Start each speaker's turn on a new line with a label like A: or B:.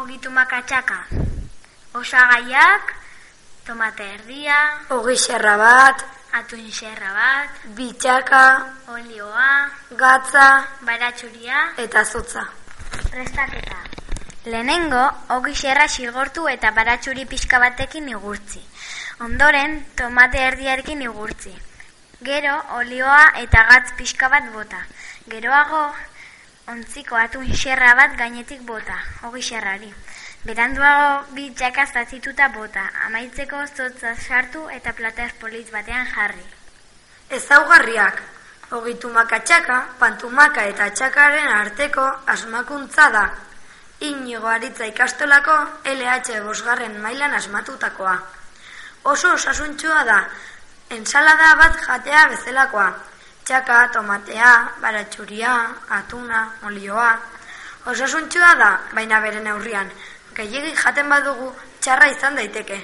A: Ogitu makatxaka. Osagaiak, tomate erdia,
B: Ogi xerra bat,
A: atun xerra bat,
B: bitxaka,
A: olioa,
B: gatza
A: baratxuria,
B: eta zutza.
A: prestaketa. Lehenengo, ogi xerra xigortu eta baratxuri pixka batekin igurtzi. Ondoren, tomate erdiarekin igurtzi. Gero, olioa eta gatz pixka bat bota. Geroago, ontziko atun xerra bat gainetik bota, ogi xerrari. Beranduago, bi txaka zatzituta bota, amaitzeko zotza sartu eta plata espolitz batean jarri.
B: Ezaugarriak, ogitu makatxaka, pantumaka eta txakaren arteko asmakuntza da. Inigo aritza ikastolako LH bosgarren mailan asmatutakoa. Oso osasuntsua da, ensalada bat jatea bezalakoa. Txaka, tomatea, baratxuria, atuna, olioa. Osasuntsua da, baina bere neurrian. Gehiegi jaten badugu txarra izan daiteke.